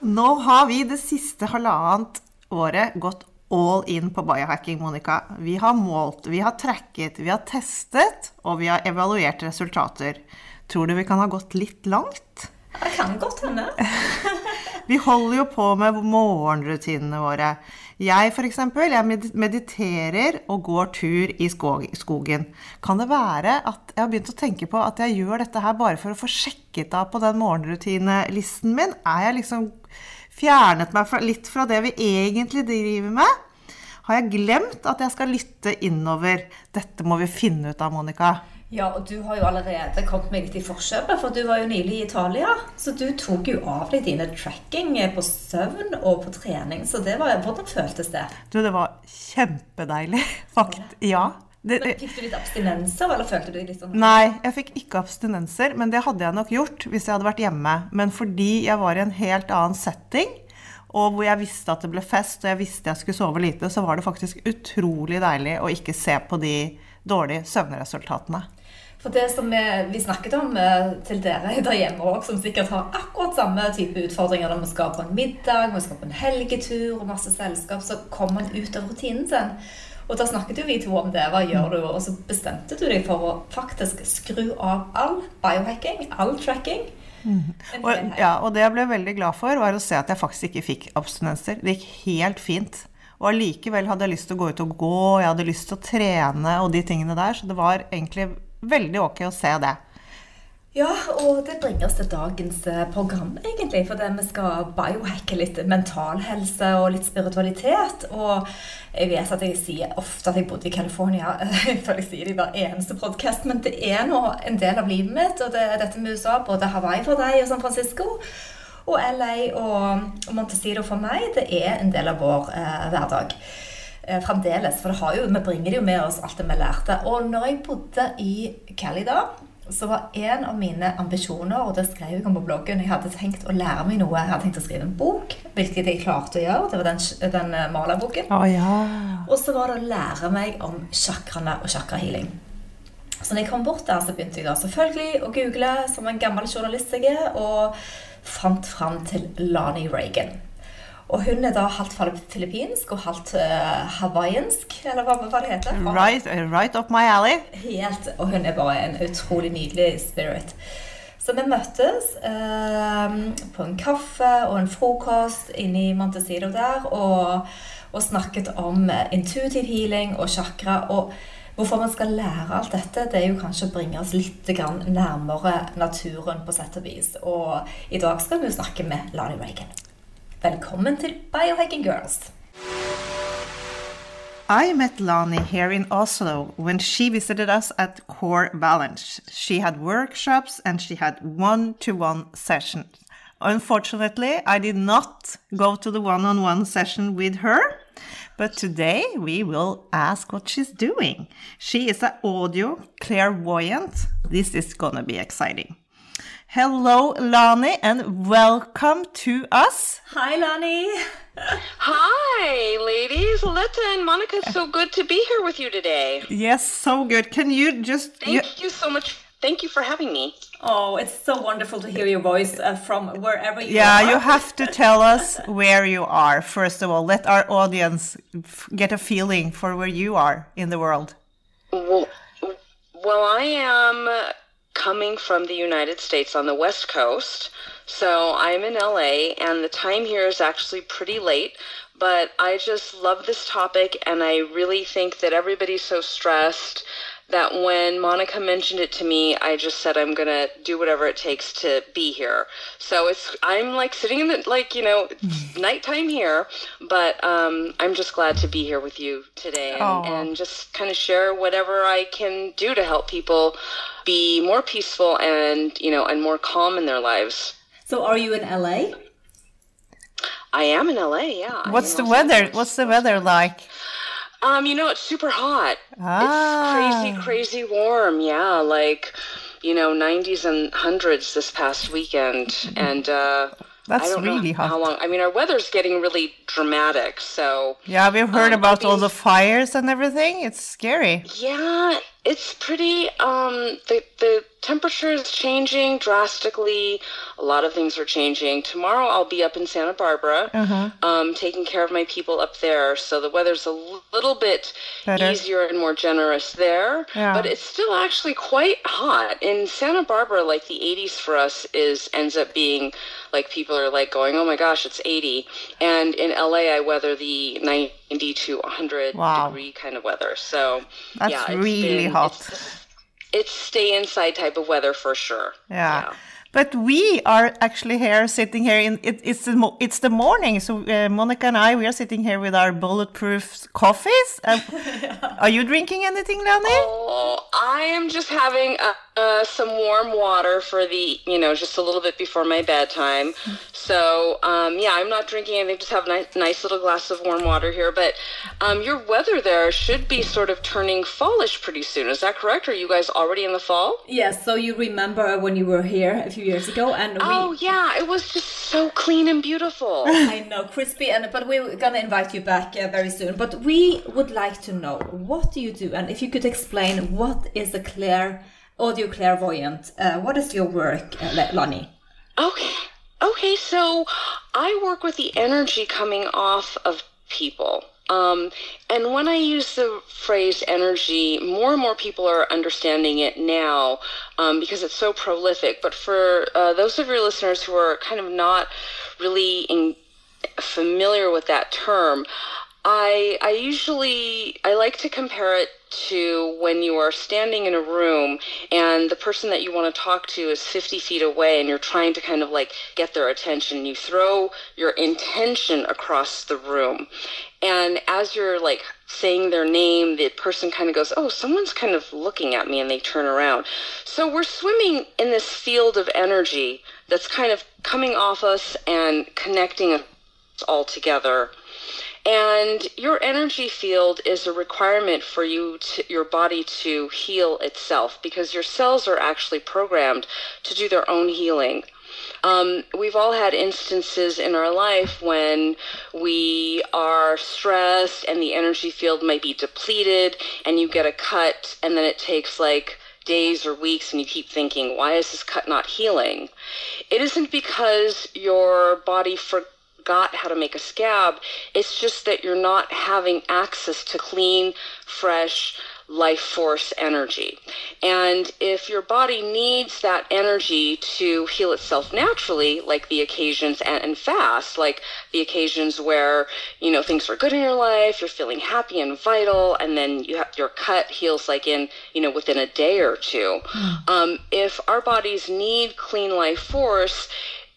Nå har vi det siste halvannet året gått all in på biohacking, Monica. Vi har målt, vi har tracket, vi har testet, og vi har evaluert resultater. Tror du vi kan ha gått litt langt? Det kan godt hende. Vi holder jo på med morgenrutinene våre. Jeg f.eks. jeg mediterer og går tur i skogen. Kan det være at jeg har begynt å tenke på at jeg gjør dette her bare for å få sjekket av på den morgenrutinelisten min? Er jeg liksom fjernet meg litt fra det vi egentlig driver med? Har jeg glemt at jeg skal lytte innover? Dette må vi finne ut av, Monica. Ja, og du har jo allerede kommet meg litt i forkjøpet, for du var jo nylig i Italia. Så du tok jo av deg dine tracking på søvn og på trening. Så det var, hvordan føltes det? Du, det var kjempedeilig. Fakt, ja. Det, men Fikk du litt abstinenser, eller følte du litt sånn Nei, jeg fikk ikke abstinenser, men det hadde jeg nok gjort hvis jeg hadde vært hjemme. Men fordi jeg var i en helt annen setting, og hvor jeg visste at det ble fest, og jeg visste jeg skulle sove lite, så var det faktisk utrolig deilig å ikke se på de dårlige søvnresultatene. For det som vi, vi snakket om eh, til dere der hjemme òg, som sikkert har akkurat samme type utfordringer når vi skal på en middag, vi skal på en helgetur og masse selskap, så kommer man ut av rutinen sin. Og da snakket jo vi to om det. Hva gjør du? Og så bestemte du deg for å faktisk skru av all biohacking, all tracking. Mm. Og, ja, og det jeg ble veldig glad for, var å se at jeg faktisk ikke fikk abstinenser. Det gikk helt fint. Og allikevel hadde jeg lyst til å gå ut og gå, jeg hadde lyst til å trene og de tingene der. Så det var egentlig veldig ok å se det. Ja, og det bringer oss til dagens eh, program, egentlig. For vi skal biohacke litt mental helse og litt spiritualitet. Og jeg vet at jeg sier ofte at jeg bodde i California, for jeg sier det i hver eneste podkast, men det er nå en del av livet mitt, og det er dette med USA, både Hawaii for deg og San Francisco. Og LA og Montecito for meg, det er en del av vår eh, hverdag. Eh, fremdeles. For jo, vi bringer det jo med oss alt det vi lærte. Og når jeg bodde i Cali da, så var en av mine ambisjoner, og det skrev jeg om på bloggen Jeg hadde tenkt å lære meg noe. Jeg hadde tenkt å skrive en bok, hvilket jeg klarte å gjøre. Det var den, den eh, malerboken. Oh, ja. Og så var det å lære meg om chakraene og chakrahealing. Så når jeg kom bort der, så begynte jeg da selvfølgelig å google som en gammel journalist jeg er, og fant fram til Lani Reagan. Og hun er da halvt filippinsk og halvt uh, hawaiiansk, eller hva, hva det heter. Right, uh, right up my alley. Helt, Og hun er bare en utrolig nydelig spirit. Så vi møttes uh, på en kaffe og en frokost inne i Montecito der og, og snakket om intuitive healing og chakra. og Hvorfor man skal lære alt dette, det er jo kanskje å bringe oss litt nærmere naturen på sett og vis. Og i dag skal vi snakke med Lani Reagan. Velkommen til Biohacking Girls. I met Lani here in Oslo when she visited us at Core Balance. She had workshops and she had one to one sessions. Unfortunately, I did not go to the one on one session with her, but today we will ask what she's doing. She is an audio clairvoyant. This is gonna be exciting. Hello, Lani, and welcome to us. Hi, Lani. Hi, ladies. Aletta and Monica, so good to be here with you today. Yes, so good. Can you just. Thank you, you so much. Thank you for having me. Oh, it's so wonderful to hear your voice uh, from wherever you yeah, are. Yeah, you have to tell us where you are, first of all. Let our audience get a feeling for where you are in the world. Well, well I am coming from the United States on the West Coast. So I'm in LA, and the time here is actually pretty late. But I just love this topic, and I really think that everybody's so stressed that when Monica mentioned it to me, I just said I'm gonna do whatever it takes to be here. So it's I'm like sitting in the like you know nighttime here, but um, I'm just glad to be here with you today and, and just kind of share whatever I can do to help people be more peaceful and you know and more calm in their lives. So are you in LA? I am in LA. Yeah. What's the weather? What's the weather like? Um, you know, it's super hot. Ah. It's crazy, crazy warm. Yeah, like you know, 90s and hundreds this past weekend, and uh, That's I don't really know hot. how long. I mean, our weather's getting really dramatic. So Yeah, we've heard Um, about all the fires and everything. It's scary. yeah, it's pretty. Um, the the temperature is changing drastically. A lot of things are changing. Tomorrow, I'll be up in Santa Barbara, Uh-huh. um, taking care of my people up there. So the weather's a little bit Better. easier and more generous there. Yeah. But it's still actually quite hot in Santa Barbara. Like the 80s for us is ends up being like people are like going, oh my gosh, it's 80. And in LA, I weather the 90 to 100 Wow. degree kind of weather. So That's yeah, it's really been- hot. It's, it's stay inside type of weather for sure. Yeah. But we are actually here, sitting here in it, it's the mo- it's the morning. So uh, Monica and I, we are sitting here with our bulletproof coffees. Uh, are you drinking anything, Lani? Oh, I am just having uh, uh, some warm water for the, you know, just a little bit before my bedtime. So, um, yeah, I'm not drinking anything. Just have a nice, nice little glass of warm water here. But um, your weather there should be sort of turning fallish pretty soon. Is that correct? Are you guys already in the fall? Yes, so you remember when you were here a few years ago, and we. Oh, yeah. It was just so clean and beautiful. I know, crispy, and but we're gonna invite you back uh, very soon. But we would like to know what do you do, and if you could explain what is a clair audio clairvoyant. Uh, what is your work, uh, Lani? Okay. Okay, so I work with the energy coming off of people. Um, and when I use the phrase energy, more and more people are understanding it now um, because it's so prolific. But for uh, those of your listeners who are kind of not really in, familiar with that term, I I usually I like to compare it to when you are standing in a room and the person that you want to talk to is 50 feet away and you're trying to kind of like get their attention. You throw your intention across the room. And as you're like saying their name, the person kind of goes, Oh, someone's kind of looking at me, and they turn around. So we're swimming in this field of energy that's kind of coming off us and connecting us all together. And your energy field is a requirement for you to, your body to heal itself because your cells are actually programmed to do their own healing. Um, we've all had instances in our life when we are stressed and the energy field might be depleted and you get a cut and then it takes like days or weeks and you keep thinking, why is this cut not healing? It isn't because your body forgot how to make a scab. It's just that you're not having access to clean, fresh, life force energy. And if your body needs that energy to heal itself naturally, like the occasions and, and fast, like the occasions where, you know, things are good in your life, you're feeling happy and vital, and then you have, your cut heals like in, you know, within a day or two. Um, if our bodies need clean life force,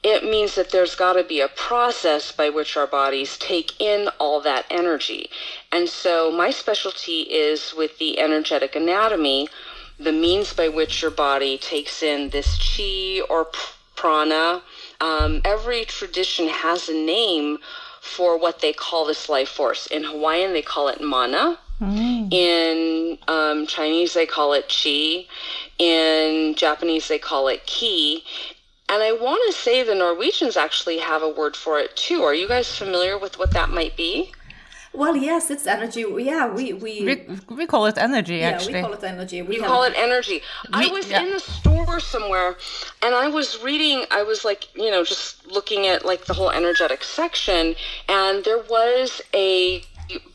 it means that there's got to be a process by which our bodies take in all that energy. And so my specialty is with the energetic anatomy, the means by which your body takes in this chi or prana. Um, every tradition has a name for what they call this life force. In Hawaiian, they call it mana. In um, Chinese, they call it chi. In Japanese, they call it ki. And I want to say the Norwegians actually have a word for it too. Are you guys familiar with what that might be? Well, yes, it's energy. Yeah, we we, We, we call it energy, actually. yeah actually. we call it energy. We You have- call it energy. I was yeah. in the store somewhere and I was reading, I was like, you know, just looking at like the whole energetic section and there was a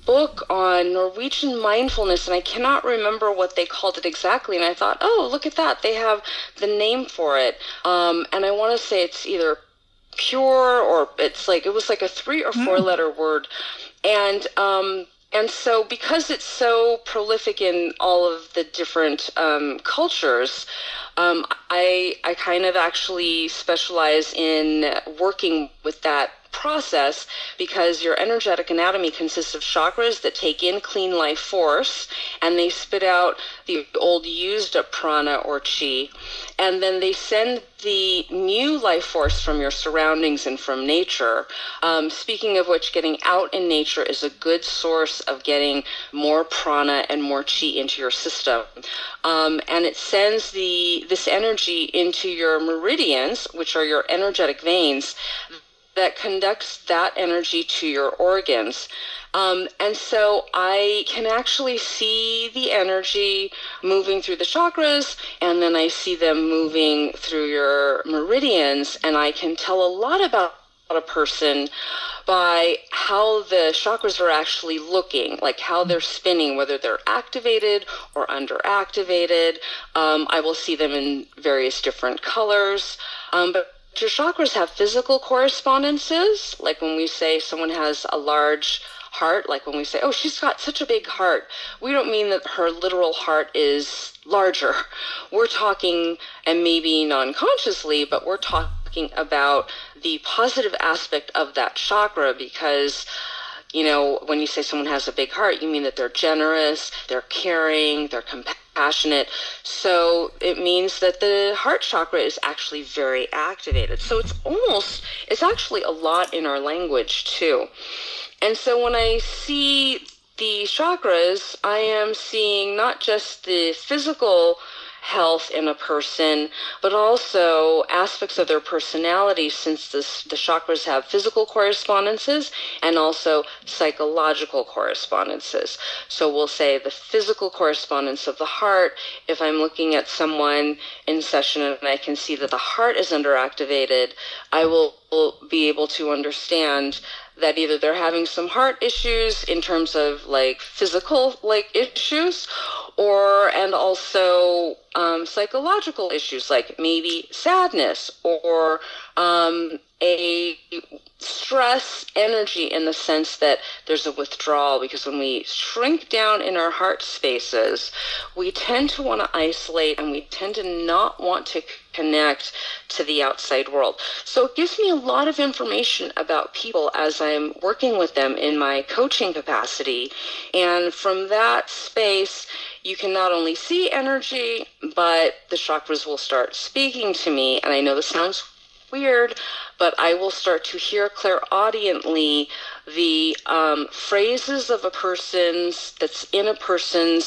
book on Norwegian mindfulness and I cannot remember what they called it exactly and I thought, "Oh, look at that. They have the name for it." Um, and I want to say it's either pure or it's like it was like a three or four letter word and um and so because it's so prolific in all of the different um, cultures um, I, I kind of actually specialize in working with that process because your energetic anatomy consists of chakras that take in clean life force and they spit out the old used up prana or chi and then they send the new life force from your surroundings and from nature. Um, speaking of which, getting out in nature is a good source of getting more prana and more chi into your system. Um, and it sends the this energy into your meridians, which are your energetic veins, that conducts that energy to your organs. Um, and so I can actually see the energy moving through the chakras, and then I see them moving through your meridians, and I can tell a lot about a person by how the chakras are actually looking, like how they're spinning, whether they're activated or underactivated. Um, I will see them in various different colors. Um, but your chakras have physical correspondences, like when we say someone has a large heart, like when we say, oh, she's got such a big heart, we don't mean that her literal heart is larger. We're talking, and maybe non consciously, but we're talking about the positive aspect of that chakra because you know, when you say someone has a big heart, you mean that they're generous, they're caring, they're compassionate. So it means that the heart chakra is actually very activated. So it's almost, it's actually a lot in our language too. And so when I see the chakras, I am seeing not just the physical health in a person, but also aspects of their personality since this, the chakras have physical correspondences and also psychological correspondences. So we'll say the physical correspondence of the heart, if I'm looking at someone in session and I can see that the heart is underactivated, I will be able to understand that either they're having some heart issues in terms of like physical like issues or and also um, psychological issues like maybe sadness or um, a stress energy in the sense that there's a withdrawal because when we shrink down in our heart spaces, we tend to want to isolate and we tend to not want to connect to the outside world. So it gives me a lot of information about people as I'm working with them in my coaching capacity. And from that space, you can not only see energy, but the chakras will start speaking to me. And I know this sounds weird, but I will start to hear clairaudiently the um, phrases of a person's that's in a person's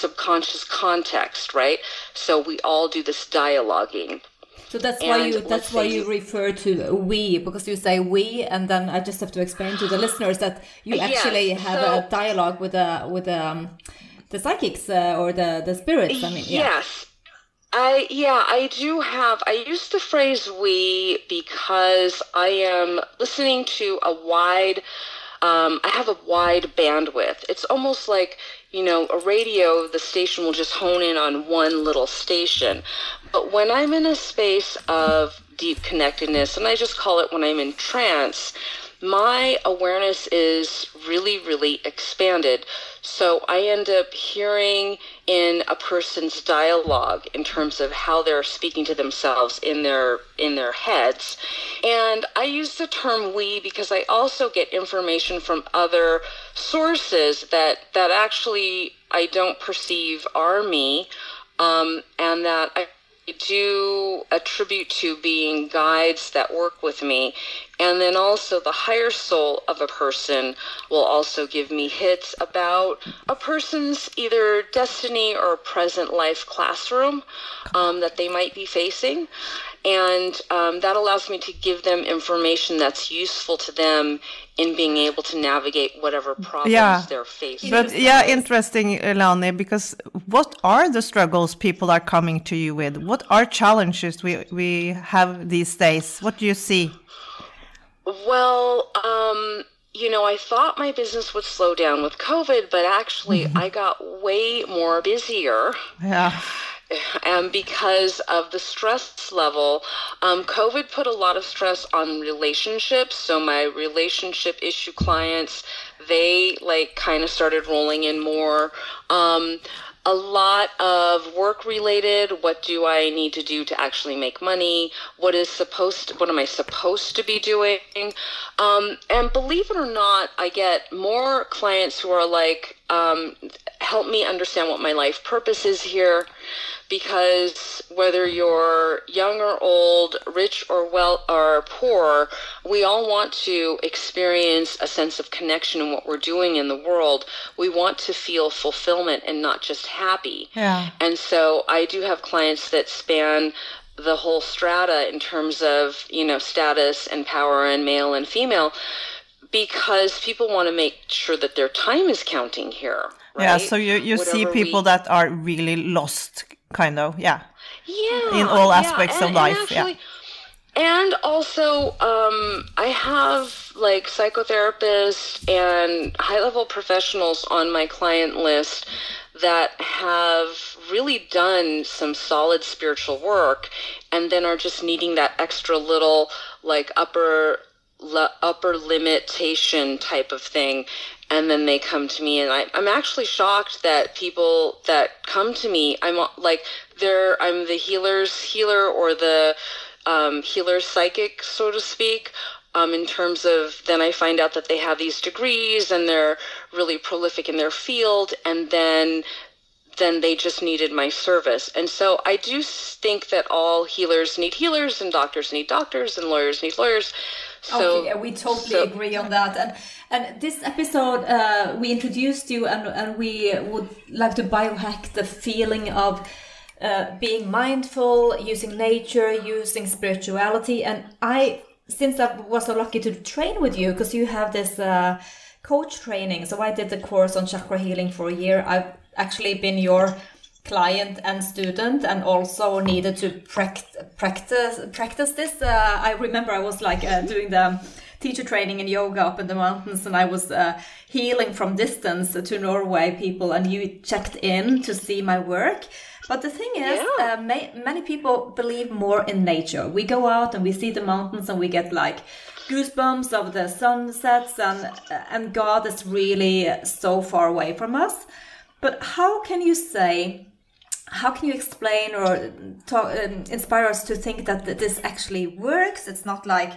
subconscious context, right? So we all do this dialoguing. So that's why you that's why you refer to we because you say we and then I just have to explain to the listeners that you actually have so, a dialogue with a with um, the psychics uh, or the the spirits. I mean, yeah. yes, I yeah, I do have. I use the phrase "we" because I am listening to a wide. Um, I have a wide bandwidth. It's almost like you know a radio. The station will just hone in on one little station. But when I'm in a space of deep connectedness, and I just call it when I'm in trance, my awareness is really, really expanded. So I end up hearing in a person's dialogue in terms of how they're speaking to themselves in their in their heads. And I use the term we because I also get information from other sources that that actually I don't perceive are me. Um, and that I do attribute to being guides that work with me. And then also the higher soul of a person will also give me hits about a person's either destiny or present life classroom um, that they might be facing. And um, that allows me to give them information that's useful to them in being able to navigate whatever problems yeah. they're facing. But yeah, interesting, Lani, because what are the struggles people are coming to you with? What are challenges we, we have these days? What do you see? Well, um, you know, I thought my business would slow down with COVID, but actually mm-hmm. I got way more busier. Yeah and because of the stress level, um, COVID put a lot of stress on relationships. So my relationship issue clients, they like kind of started rolling in more. Um, a lot of work related. What do I need to do to actually make money? What is supposed? What am I supposed to be doing? Um, and believe it or not, I get more clients who are like, um, "Help me understand what my life purpose is here." because whether you're young or old, rich or well or poor, we all want to experience a sense of connection in what we're doing in the world. We want to feel fulfillment and not just happy. Yeah. And so I do have clients that span the whole strata in terms of, you know, status and power and male and female because people want to make sure that their time is counting here. Right? Yeah, so you, you see people we- that are really lost, kind of. Yeah. yeah in all yeah, aspects of and- life, and yeah. and also um, i have like psychotherapists and high level professionals on my client list that have really done some solid spiritual work and then are just needing that extra little like upper upper limitation type of thing and then they come to me and I, i'm actually shocked that people that come to me i'm like they're i'm the healer's healer or the um, healer psychic so to speak um, in terms of then i find out that they have these degrees and they're really prolific in their field and then then they just needed my service. And so I do think that all healers need healers and doctors need doctors and lawyers need lawyers. So okay, we totally so- agree on that. And and this episode, uh, we introduced you, and and we would like to biohack the feeling of. Uh, being mindful, using nature, using spirituality, and I, since I was so lucky to train with you, because you have this uh, coach training, so I did the course on chakra healing for a year. I've actually been your client and student and also needed to practice practice this. Uh, i remember i was like uh, doing the teacher training in yoga up in the mountains and i was uh, healing from distance to norway people and you checked in to see my work. But the thing is Yeah. uh, ma- many people believe more in nature. We go out and we see the mountains and we get like goosebumps of the sunsets and uh, and god is really so far away from us. But how can you say how can you explain or talk, um, inspire us to think that th- this actually works? It's not like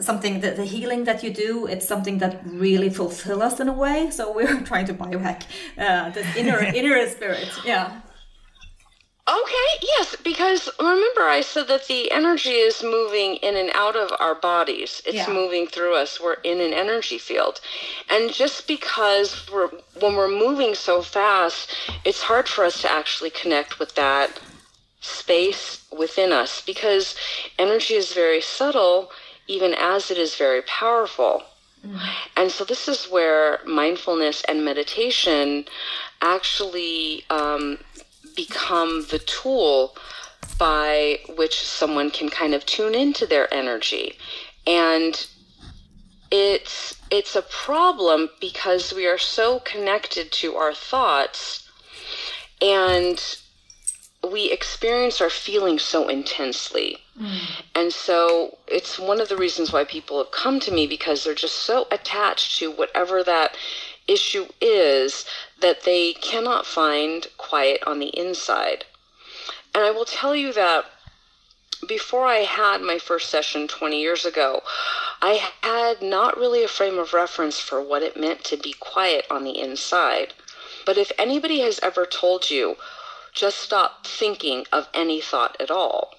something that the healing that you do. It's something that really fulfill us in a way. So we're trying to biohack uh, this inner inner spirit. Yeah. Okay, yes, because remember I said that the energy is moving in and out of our bodies. It's Yeah. moving through us. We're in an energy field. And just because we're when we're moving so fast, it's hard for us to actually connect with that space within us because energy is very subtle even as it is very powerful. And so this is where mindfulness and meditation actually um, become the tool by which someone can kind of tune into their energy. And it's it's a problem because we are so connected to our thoughts and we experience our feelings so intensely. Mm. And so it's one of the reasons why people have come to me because they're just so attached to whatever that issue is that they cannot find quiet on the inside. And I will tell you that before I had my first session 20 years ago, I had not really a frame of reference for what it meant to be quiet on the inside. But if anybody has ever told you, just stop thinking of any thought at all,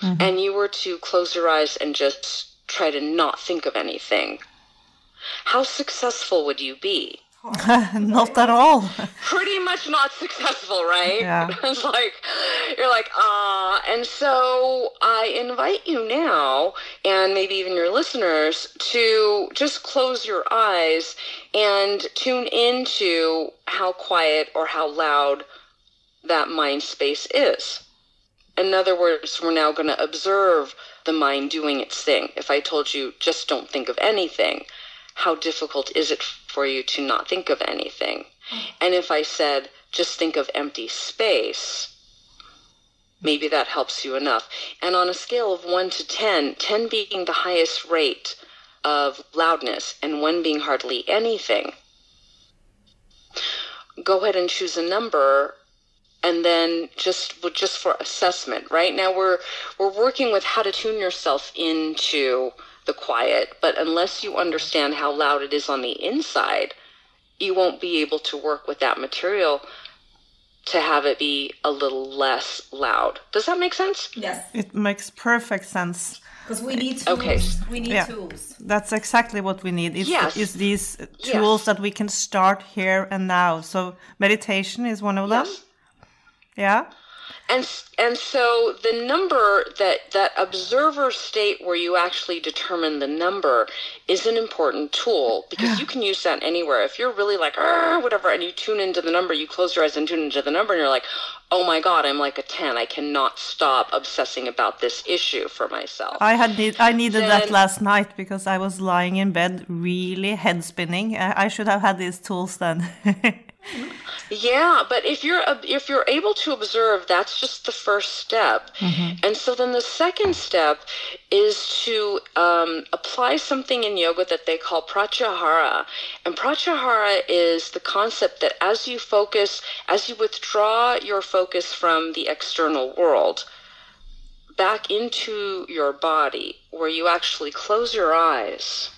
mm-hmm. and you were to close your eyes and just try to not think of anything, how successful would you be? Not at all. pretty much not successful, right? Yeah. it's like you're like, ah. And so I invite you now, and maybe even your listeners, to just close your eyes and tune into how quiet or how loud that mind space is. In other words, we're now going to observe the mind doing its thing. If I told you just don't think of anything, how difficult is it for you to not think of anything? Mm-hmm. And if I said just think of empty space, maybe that helps you enough. And on a scale of 1 to 10, 10 being the highest rate of loudness and 1 being hardly anything, go ahead and choose a number and then just just for assessment right now we're we're working with how to tune yourself into the quiet but unless you understand how loud it is on the inside you won't be able to work with that material to have it be a little less loud does that make sense Yes, It makes perfect sense. because we need tools. Okay. We need Yeah. tools. That's exactly what we need. It's, Yes. it's these tools that we can start here and now. So meditation is one of them. Yes. Yeah. And and so the number that that observer state where you actually determine the number is an important tool because you can use that anywhere if you're really like whatever and you tune into the number you close your eyes and tune into the number and you're like oh my god i'm like a 10 i cannot stop obsessing about this issue for myself I had need, I needed that last night because I was lying in bed really head spinning. I, I should have had these tools then. Yeah, but if you're if you're able to observe, that's just the first step. And so then the second step is to um, apply something in yoga that they call pratyahara. And pratyahara is the concept that as you focus, as you withdraw your focus from the external world back into your body, where you actually close your eyes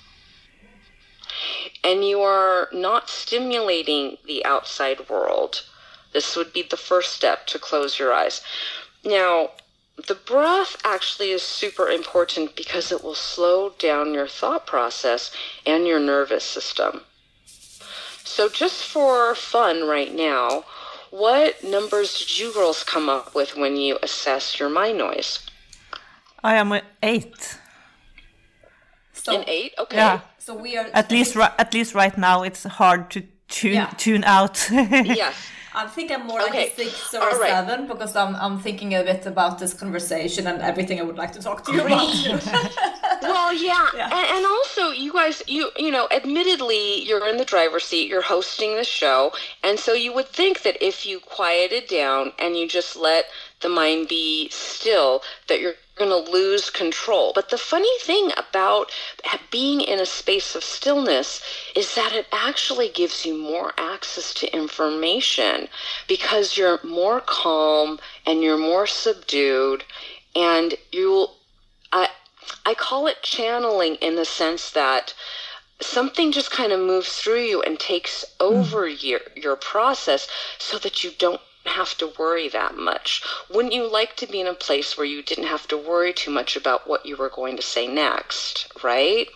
and you are not stimulating the outside world, this would be the first step to close your eyes. Now, the breath actually is super important because it will slow down your thought process and your nervous system. So, just for fun right now, what numbers did you girls come up with when you assess your mind noise? I am at eight. So, An eight? Okay. Yeah. So we are At least, ri- at least right now, it's hard to tune Yeah. tune out. Yes. I think I'm more like Okay. a six or right. seven because I'm I'm thinking a bit about this conversation and everything I would like to talk to you about. Well, yeah, Yeah. And, and also you guys, you you know, admittedly, you're in the driver's seat, you're hosting the show, and so you would think that if you quieted down and you just let the mind be still, that you're going to lose control. But the funny thing about being in a space of stillness is that it actually gives you more access to information because you're more calm and you're more subdued and you'll I I call it channeling in the sense that something just kind of moves through you and takes hmm. over your your process so that you don't have to worry that much. Wouldn't you like to be in a place where you didn't have to worry too much about what you were going to say next, right?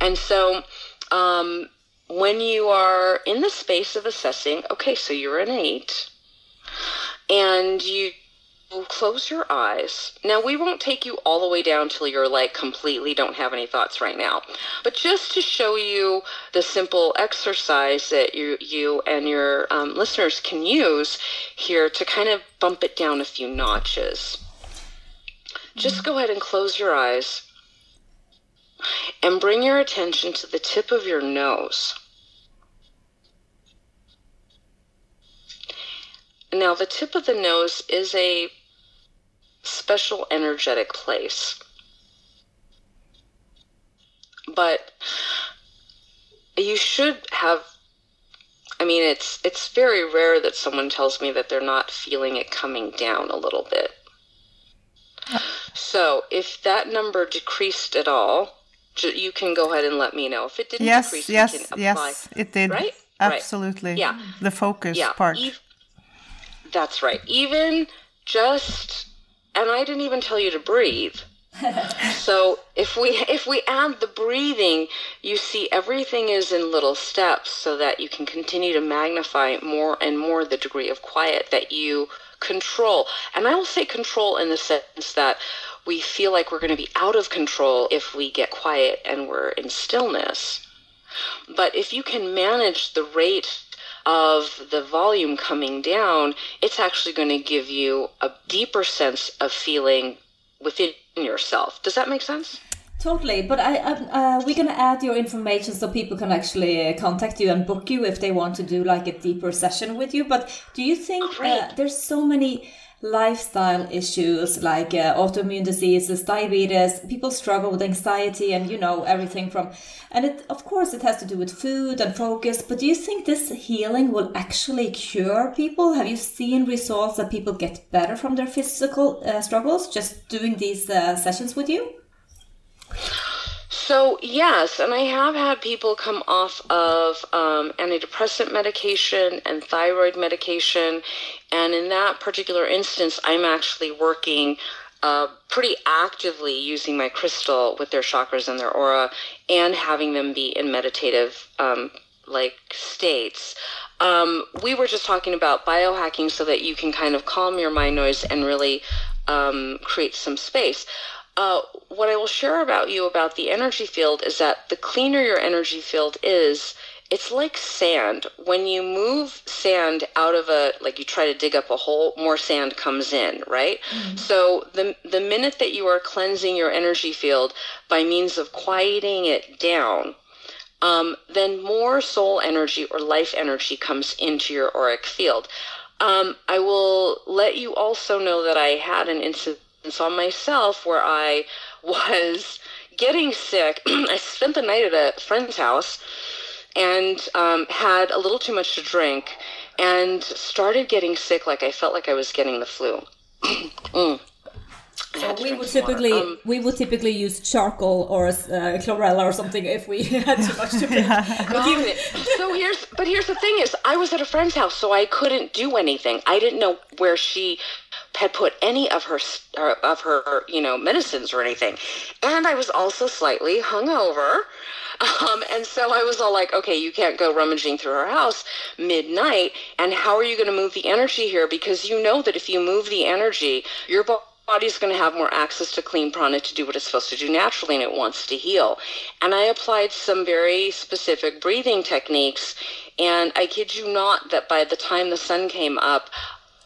And so um, when you are in the space of assessing, okay, so you're an eight, and you close your eyes. Now, we won't take you all the way down till you're like completely don't have any thoughts right now. But just to show you the simple exercise that you, you and your um, listeners can use here to kind of bump it down a few notches. Just go ahead and close your eyes and bring your attention to the tip of your nose. Now, the tip of the nose is a special energetic place. But you should have I mean it's it's very rare that someone tells me that they're not feeling it coming down a little bit. So, if that number decreased at all, you can go ahead and let me know. If it didn't yes, decrease, yes, apply. yes, it did. Right? Right. Absolutely. Yeah. The focus yeah, part. ev- that's right. Even just, and I didn't even tell you to breathe. so if we if we add the breathing, you see everything is in little steps, so that you can continue to magnify more and more the degree of quiet that you control. And I will say control in the sense that we feel like we're going to be out of control if we get quiet and we're in stillness. But if you can manage the rate of the volume coming down, it's actually going to give you a deeper sense of feeling within yourself. Does that make sense? Totally, but I, I uh, we're gonna add your information so people can actually uh, contact you and book you if they want to do like a deeper session with you. But do you think uh, there's so many lifestyle issues like uh, autoimmune diseases, diabetes. People struggle with anxiety and, you know, everything from, and it, of course, it has to do with food and focus. But do you think this healing will actually cure people? Have you seen results that people get better from their physical uh, struggles just doing these uh, sessions with you? So, yes, and I have had people come off of um, antidepressant medication and thyroid medication. And in that particular instance, I'm actually working uh, pretty actively using my crystal with their chakras and their aura and having them be in meditative um, like states. Um, we were just talking about biohacking so that you can kind of calm your mind noise and really um, create some space. Uh, what I will share about you about the energy field is that the cleaner your energy field is, it's like sand. When you move sand out of a like you try to dig up a hole, more sand comes in, right? Mm-hmm. So the the minute that you are cleansing your energy field by means of quieting it down, um, then more soul energy or life energy comes into your auric field. Um, I will let you also know that I had an incident on myself where I was getting sick. I spent the night at a friend's house and um, had a little too much to drink and started getting sick like I felt like I was getting the flu. mm. So we would typically um, we would typically use charcoal or uh, chlorella or something if we had too much to drink. yeah. so here's but here's the thing is I was at a friend's house so I couldn't do anything. I didn't know where she had put any of her of her you know medicines or anything, and I was also slightly hungover. Um, and so I was all like, okay, you can't go rummaging through her house midnight. And how are you going to move the energy here? Because you know that if you move the energy, your body's going to have more access to clean prana to do what it's supposed to do naturally and it wants to heal. And I applied some very specific breathing techniques. And I kid you not that by the time the sun came up,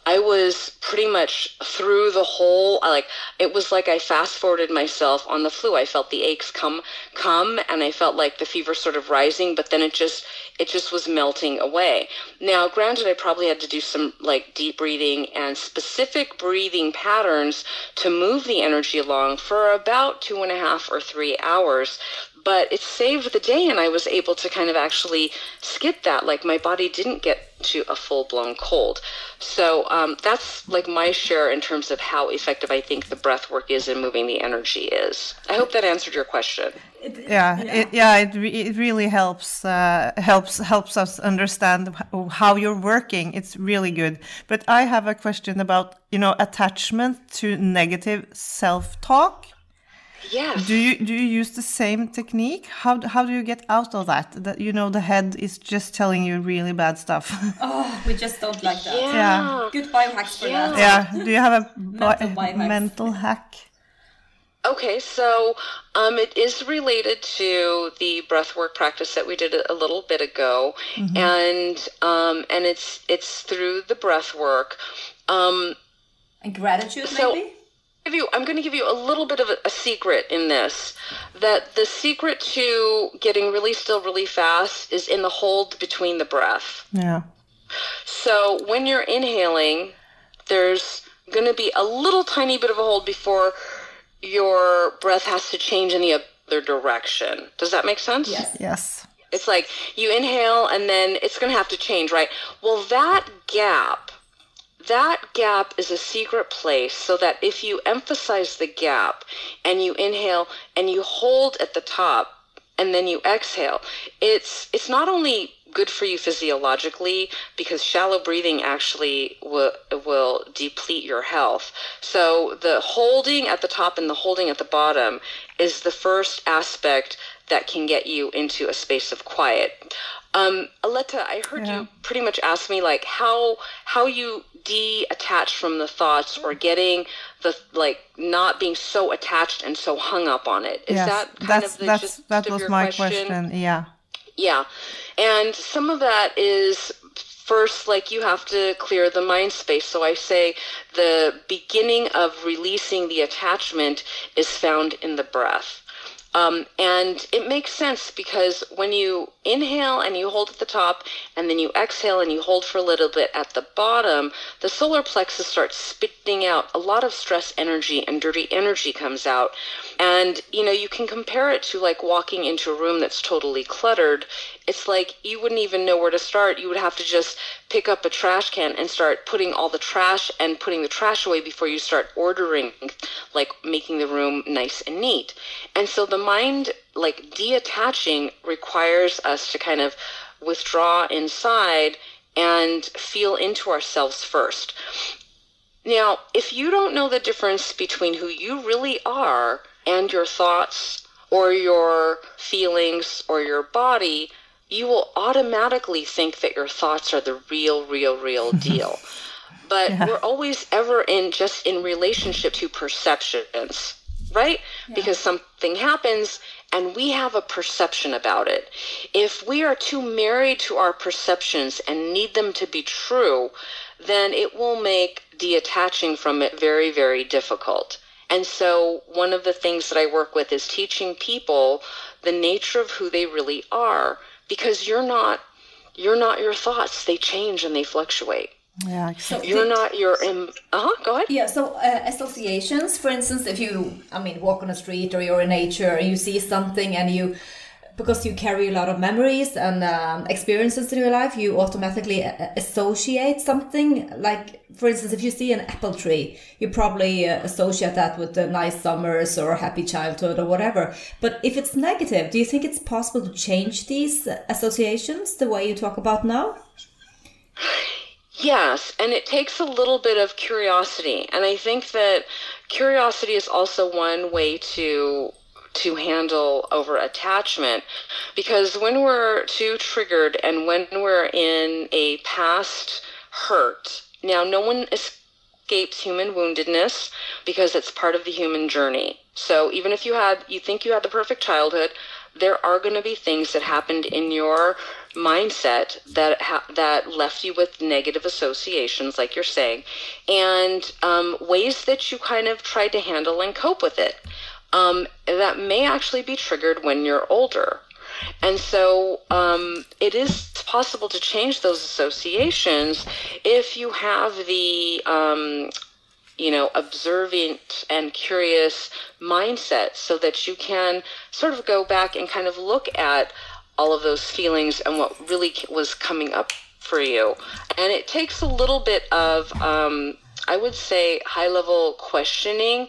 I was pretty much through the whole like it was like I fast forwarded myself on the flu. I felt the aches come come and I felt like the fever sort of rising, but then it just it just was melting away. Now, granted I probably had to do some like deep breathing and specific breathing patterns to move the energy along for about two and a half or three hours but it saved the day and I was able to kind of actually skip that. Like my body didn't get to a full blown cold. So um, that's like my share in terms of how effective I think the breath work is in moving the energy is. I hope that answered your question. Yeah, yeah, it, yeah, it, it really helps uh, helps helps us understand how you're working. It's really good. But I have a question about you know attachment to negative self talk. Yes. Do you do you use the same technique? How how do you get out of that? That you know the head is just telling you really bad stuff. oh, we just don't like that. Yeah. yeah. Good biohacks for yeah. that. Yeah. Do you have a mental, bi mental hack? Okay, so um, it is related to the breathwork practice that we did a little bit ago, mm -hmm. and um, and it's it's through the breathwork. Um, and gratitude, so, maybe give you i'm going to give you a little bit of a, a, secret in this that the secret to getting really still really fast is in the hold between the breath. Yeah. So when you're inhaling there's going to be a little tiny bit of a hold before your breath has to change in the other direction. Does that make sense? Yes. Yes. It's like you inhale and then it's going to have to change right? Well that gap that gap is a secret place so that if you emphasize the gap and you inhale and you hold at the top and then you exhale, it's it's not only good for you physiologically because shallow breathing actually will, will deplete your health. So the holding at the top and the holding at the bottom is the first aspect that can get you into a space of quiet. Um, Aletta, I heard yeah. you pretty much ask me like how how you de-attach from the thoughts or getting the like not being so attached and so hung up on it. Is yes, that kind that's, of the that's, gist that of was your my question? question? Yeah. Yeah, and some of that is first like you have to clear the mind space so i say the beginning of releasing the attachment is found in the breath Um, and it makes sense because when you inhale and you hold at the top, and then you exhale and you hold for a little bit at the bottom, the solar plexus starts spitting out a lot of stress energy and dirty energy comes out. And, you know, you can compare it to like walking into a room that's totally cluttered. It's like you wouldn't even know where to start. You would have to just pick up a trash can and start putting all the trash and putting the trash away before you start ordering, like making the room nice and neat. And so the mind, like detaching, requires us to kind of withdraw inside and feel into ourselves first. Now, if you don't know the difference between who you really are and your thoughts or your feelings or your body, you will automatically think that your thoughts are the real, real, real deal. but yeah. we're always ever in just in relationship to perceptions, right? Yeah. Because something happens and we have a perception about it. If we are too married to our perceptions and need them to be true, then it will make detaching from it very, very difficult. And so, one of the things that I work with is teaching people the nature of who they really are because you're not you're not your thoughts. They change and they fluctuate. Yeah. Exactly. you're not your uh-huh go ahead. Yeah so uh, associations for instance if you i mean walk on a street or you're in nature and you see something and you because you carry a lot of memories and um, experiences in your life, you automatically uh, associate something. Like, for instance, if you see an apple tree, you probably uh, associate that with the nice summers or happy childhood or whatever. But if it's negative, do you think it's possible to change these associations the way you talk about now? Yes, and it takes a little bit of curiosity. And I think that curiosity is also one way to to handle over attachment. Because when we're too triggered and when we're in a past hurt now no one escapes human woundedness because it's part of the human journey. So even if you had you think you had the perfect childhood there are going to be things that happened in your mindset that ha- that left you with negative associations, like you're saying, and um, ways that you kind of tried to handle and cope with it um, that may actually be triggered when you're older. And so um, it is possible to change those associations if you have the, um, you know, observant and curious mindset so that you can sort of go back and kind of look at all of those feelings and what really was coming up for you. And it takes a little bit of, um, I would say, high level questioning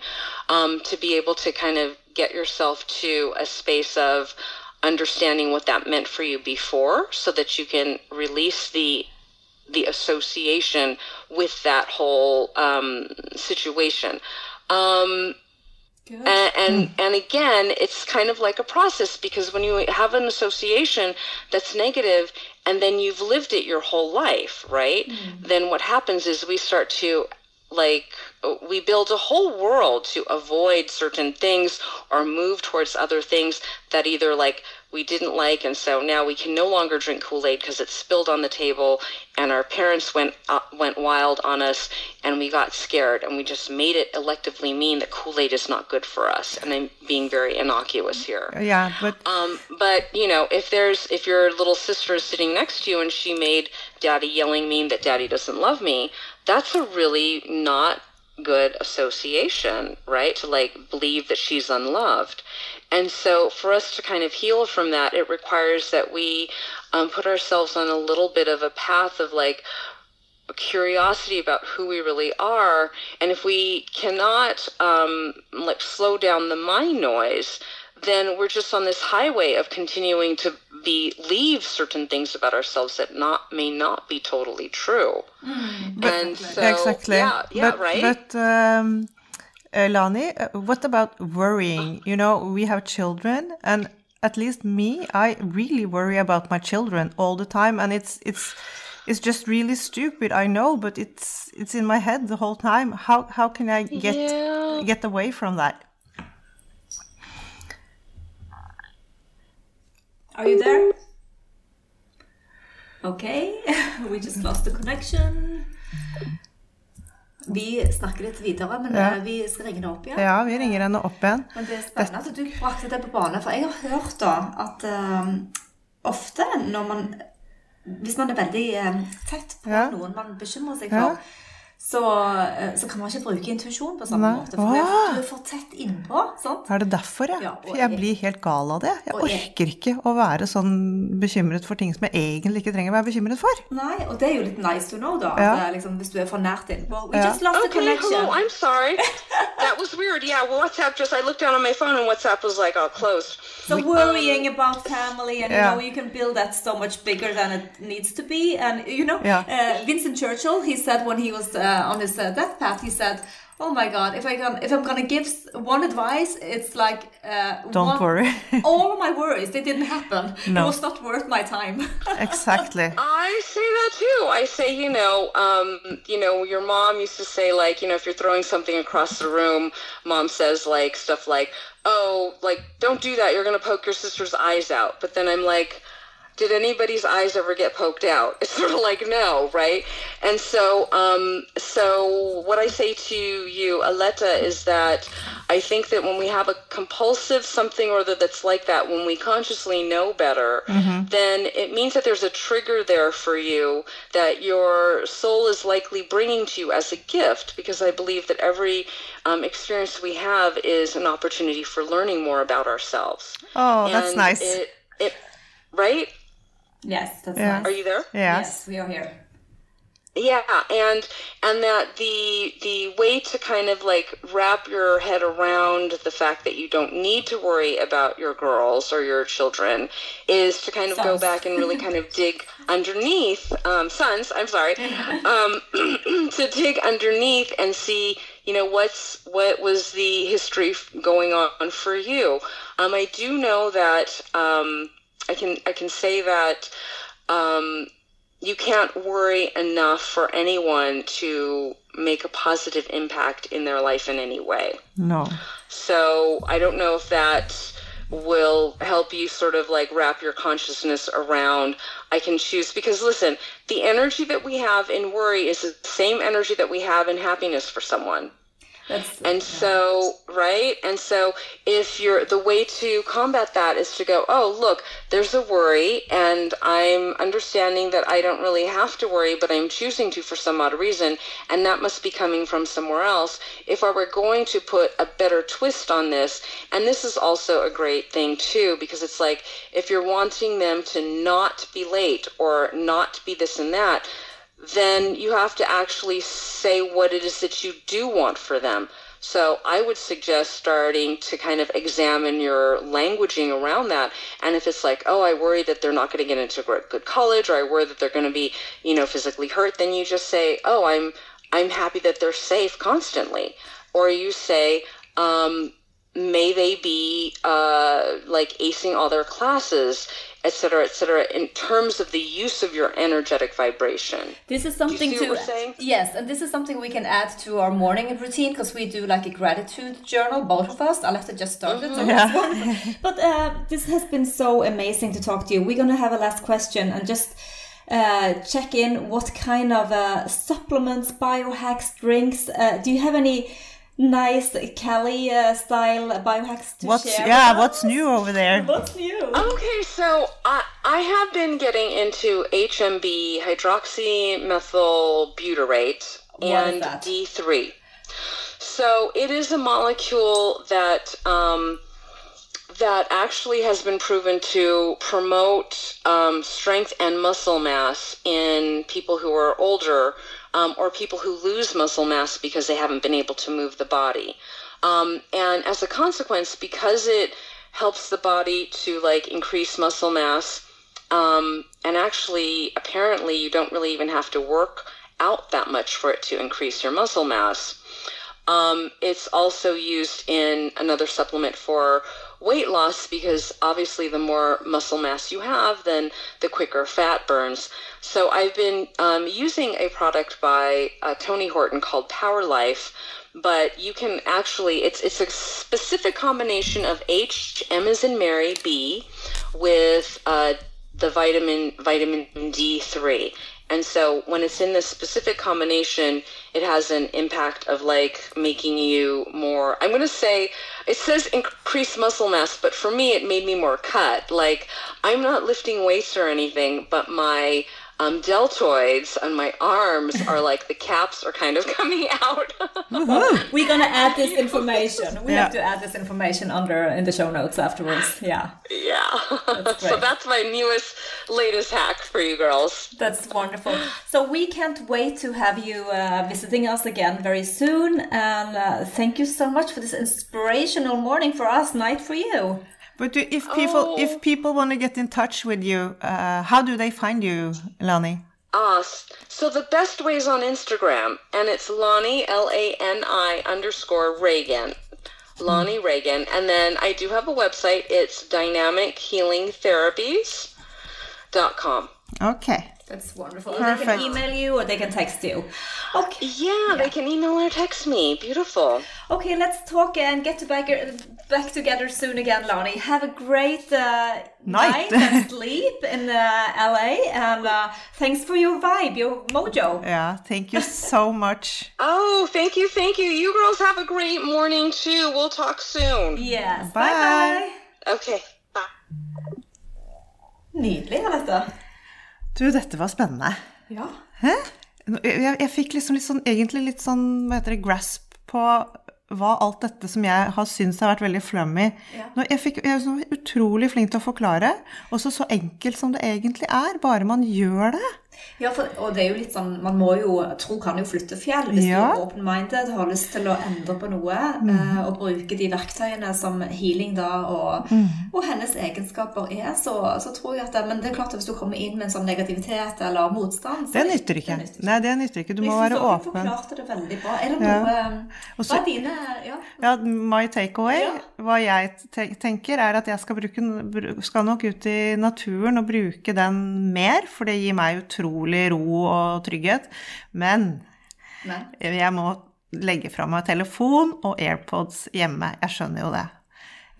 um, to be able to kind of get yourself to a space of understanding what that meant for you before so that you can release the the association with that whole um, situation um, and and, mm. and again it's kind of like a process because when you have an association that's negative and then you've lived it your whole life right mm. then what happens is we start to like we build a whole world to avoid certain things or move towards other things that either like we didn't like and so now we can no longer drink kool-aid because it's spilled on the table and our parents went uh, went wild on us and we got scared and we just made it electively mean that kool-aid is not good for us. And i'm being very innocuous here. Yeah but um but you know if there's if your little sister is sitting next to you and she made daddy yelling mean that daddy doesn't love me that's a really not good association, right? To like believe that she's unloved. And so for us to kind of heal from that, it requires that we um, put ourselves on a little bit of a path of like curiosity about who we really are. And if we cannot um, like slow down the mind noise, then we're just on this highway of continuing to believe certain things about ourselves that not may not be totally true. Mm. And so, exactly. Yeah, yeah, but, right. But um, uh, Lani, uh, what about worrying? You know, we have children, and at least me, I really worry about my children all the time, and it's it's it's just really stupid. I know, but it's it's in my head the whole time. How how can I get yeah. get away from that? Are you there? Okay, we just lost the connection. Vi snakker litt videre, men Ja. eh, vi skal ringe henne opp igjen. Ja, vi ringer henne opp igjen. Men det er spennende at du brakte det på bane, for jeg har hørt da at um, ofte når man Hvis man er veldig um, tett på Ja. noen man bekymrer seg Ja. Så, eh, så kan man ikke bruke intuisjon på samme Nei. måte. For du er, du er for tett innpå. sant? Er det derfor, ja? Ja, jeg jeg- blir helt gal av det. Jeg orker ikke å være sånn bekymret for ting som jeg egentlig ikke trenger å være bekymret for. Nei, og det er jo litt nice to know, da. Ja. At, eh, liksom, hvis du er for nært innpå. We Ja. just lost the connection. hello. I'm sorry. that was weird. Yeah, well, WhatsApp just I looked down on my phone and WhatsApp was like all closed. So worrying about family, and Yeah. you know, you can build that so much bigger than it needs to be. And you know, Yeah. uh, Vincent Churchill, he said when he was uh, on his uh, death path, he said, "Oh my God, if I can, if I'm gonna give one advice, it's like uh, Don't one- worry. all of my worries, they didn't happen. No. It was not worth my time." Exactly. I say that too. I say, you know, um, you know, your mom used to say, like, you know, if you're throwing something across the room, mom says like stuff like, "Oh, like, don't do that. You're gonna poke your sister's eyes out." But then I'm like, did anybody's eyes ever get poked out? It's sort of like no, right? And so, um, so what I say to you, Aletta, is that I think that when we have a compulsive something or other that's like that, when we consciously know better, then it means that there's a trigger there for you that your soul is likely bringing to you as a gift. Because I believe that every um, experience we have is an opportunity for learning more about ourselves. Oh, that's nice. It, it, right? Yes, that's Yeah. nice. Are you there? Yes. we are here. Yeah, and and that the the way to kind of like wrap your head around the fact that you don't need to worry about your girls or your children is to kind of go back and really kind of dig underneath um, sons. I'm sorry, um, to dig underneath and see you know what's what was the history going on for you. Um, I do know that um, I can I can say that. Um, you can't worry enough for anyone to make a positive impact in their life in any way. No. So I don't know if that will help you sort of like wrap your consciousness around I can choose because listen, the energy that we have in worry is the same energy that we have in happiness for someone. That's And so, right? And so if you're the way to combat that is to go, oh, look, there's a worry and I'm understanding that I don't really have to worry, but I'm choosing to for some odd reason, and that must be coming from somewhere else. If I were going to put a better twist on this, and this is also a great thing too, because it's like if you're wanting them to not be late or not be this and that, then you have to actually say what it is that you do want for them. So I would suggest starting to kind of examine your languaging around that. And if it's like, oh, I worry that they're not going to get into a good college, or I worry that they're going to be, you know, physically hurt, then you just say, oh, I'm I'm happy that they're safe constantly. Or you say, um, may they be uh, like acing all their classes, et cetera, et cetera, in terms of the use of your energetic vibration. This is something see what to we're saying? yes, and this is something we can add to our morning routine because we do like a gratitude journal, both of us. Aletta just started, so Yeah. that's one. But uh, this has been so amazing to talk to you. We're gonna have a last question and just uh, check in what kind of uh, supplements, biohacks, drinks. Uh, do you have any nice Kelly uh, style biohacks to What's share? yeah? with What's us? new over there? What's new? Okay, so I, I have been getting into HMB, hydroxymethyl butyrate, and? D3. So it is a molecule that um, that actually has been proven to promote um, strength and muscle mass in people who are older um, or people who lose muscle mass because they haven't been able to move the body. Um, and as a consequence, because it helps the body to like increase muscle mass, um, and actually, apparently, you don't really even have to work out that much for it to increase your muscle mass. Um, it's also used in another supplement for weight loss because obviously the more muscle mass you have, then the quicker fat burns. So I've been um, using a product by uh, Tony Horton called Power Life, but you can actually it's it's a specific combination of H M as in Mary B with uh, the vitamin vitamin D3. And so when it's in this specific combination, it has an impact of like making you more I'm going to say it says increase muscle mass, but for me it made me more cut. Like I'm not lifting weights or anything, but my um, deltoids on my arms are like the caps are kind of coming out. We're gonna add this information. We yeah. have to add this information under in the show notes afterwards. Yeah. Yeah. That's so that's my newest, latest hack for you girls. That's wonderful. So we can't wait to have you uh, visiting us again very soon. And uh, thank you so much for this inspirational morning for us, night for you. But if people oh. if people want to get in touch with you, uh, how do they find you, Lani? Uh, so the best way is on Instagram, and it's Lani L A N I underscore Reagan, Lani mm. Reagan, and then I do have a website. It's dynamichealingtherapies.com. Okay. That's wonderful. Perfect. They can email you or they can text you. Okay. Yeah, yeah, they can email or text me. Beautiful. Okay, let's talk and get to back back together soon again, Lani. Have a great uh, night. night and sleep in uh, LA, and uh, thanks for your vibe, your mojo. Yeah, thank you so much. oh, thank you, thank you. You girls have a great morning too. We'll talk soon. Yes. Bye. Bye. bye. Okay. Bye. Nydelig, Alette. Du, dette var spennende. Ja. Hæ? Jeg, jeg fikk liksom litt sånn, egentlig litt sånn, hva heter det, grasp på hva alt dette som jeg har syntes har vært veldig flummy ja. Jeg, fikk, jeg så utrolig flink til å forklare, og så så enkelt som det egentlig er, bare man gjør det. Ja, for, og det er jo litt sånn Man må jo Tro kan jo flytte fjell. Hvis ja. du er open-minded, har lyst til å endre på noe, mm. eh, og bruke de verktøyene som healing da og, mm. og hennes egenskaper er, så, så, tror jeg at det, Men det er klart at hvis du kommer inn med en sånn negativitet eller motstand Det nytter ikke. Det nytter. Nei, det nytter ikke. Du må være åpen. Du forklarte det veldig bra. Er det noe ja. Hva er dine Ja, ja my takeaway, ja. Hva jeg tenker, er at jeg skal, bruke, skal nok ut i naturen og bruke den mer, for det gir meg utrolig ro og trygghet. Men Nei. jeg må legge fra meg telefon og AirPods hjemme. Jeg skjønner jo det.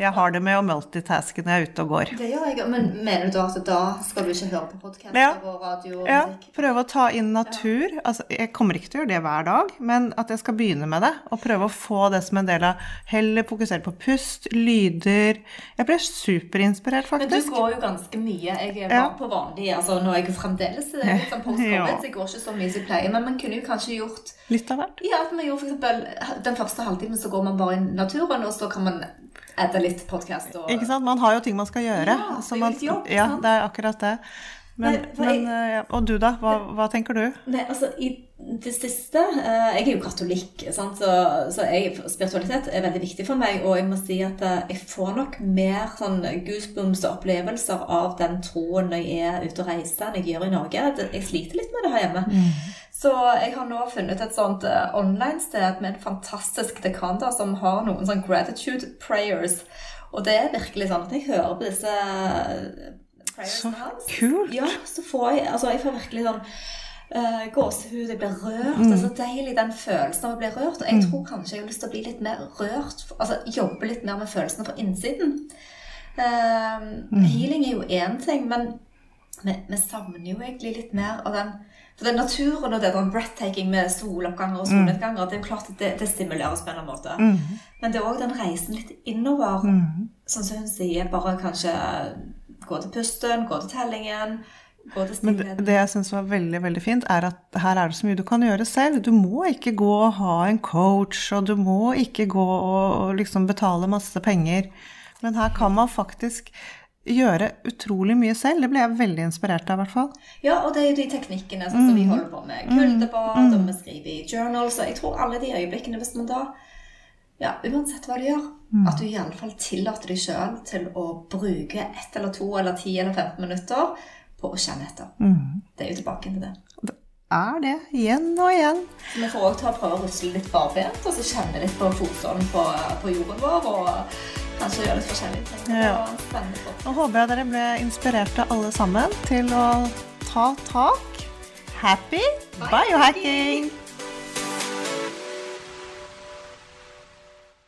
Jeg har det med å multitaske når jeg er ute og går. Det gjør jeg, Men mener du da at da skal du ikke høre på podkaster ja. og radio? Og ja, prøve å ta inn natur. Ja. Altså, jeg kommer ikke til å gjøre det hver dag, men at jeg skal begynne med det. Og prøve å få det som en del av Heller fokusere på pust, lyder Jeg ble superinspirert, faktisk. Men du går jo ganske mye. Jeg er ja. på vanlig altså Nå er jeg fremdeles fremdeles litt sånn post-covid, så jeg går ikke så mye som jeg pleier. Men man kunne jo kanskje gjort Litt av hvert? Ja, at man gjorde eksempel Den første halvtimen så går man bare i naturen, og så kan man edde litt podkast og Ikke sant. Man har jo ting man skal gjøre. Ja, det er litt jobb. Ja, det er akkurat det. Men, Nei, men jeg, eh, Og du, da? Hva, hva, tenker du? Nei, altså, i det siste uh, Jeg er jo katolikk, sant? Så, så jeg, spiritualitet er veldig viktig for meg. Og jeg må si at uh, jeg får nok mer sånn goosebumps og opplevelser av den troen når jeg er ute og reiser, enn jeg gjør i Norge. Jeg sliter litt med det her hjemme. Mm. Så jeg har nå funnet et sånt uh, online-sted med en fantastisk dekan da, som har noen sånn gratitude prayers. Og det er virkelig sånn at jeg hører på disse prayersene hans. Så kult! Ja, så får jeg Altså, jeg får virkelig sånn uh, gåsehud. Jeg blir rørt. Mm. Det er så deilig, den følelsen av å bli rørt. Og jeg mm. tror kanskje jeg har lyst til å bli litt mer rørt. Altså jobbe litt mer med følelsene fra innsiden. Uh, mm. Healing er jo én ting, men vi, vi savner jo egentlig litt mer av den for den naturen og det den breathtaking med soloppganger og solnedganger, det er jo klart at det, det stimuleres på en eller annen måte. Mm. Men det er òg den reisen litt innover, mm. sånn som hun sier, bare kanskje gå til pusten, gå til tellingen. Gå til Men det, det jeg syns var veldig veldig fint, er at her er det så mye du kan gjøre selv. Du må ikke gå og ha en coach, og du må ikke gå og, og liksom betale masse penger. Men her kan man faktisk gjøre utrolig mye selv. Det ble jeg veldig inspirert av, i hvert fall. Ja, og det er jo de teknikkene sånn som vi mm. holder på med. Kuldebad, mm. og vi skriver i journals. Og jeg tror alle de øyeblikkene, hvis man da ja, Uansett hva du gjør, mm. at du iallfall tillater deg sjøl til å bruke ett eller to eller ti eller 15 minutter på å kjenne etter. Mm. Det er jo tilbake til det. Er det. Igjen og igjen. Så vi får òg prøve å rusle litt barbent, og så kjenne litt på fotsålen på, på jorden vår. og kanskje gjøre litt forskjellige ting. Ja. Nå håper jeg dere ble inspirerte alle sammen til å ta tak. Happy biohacking!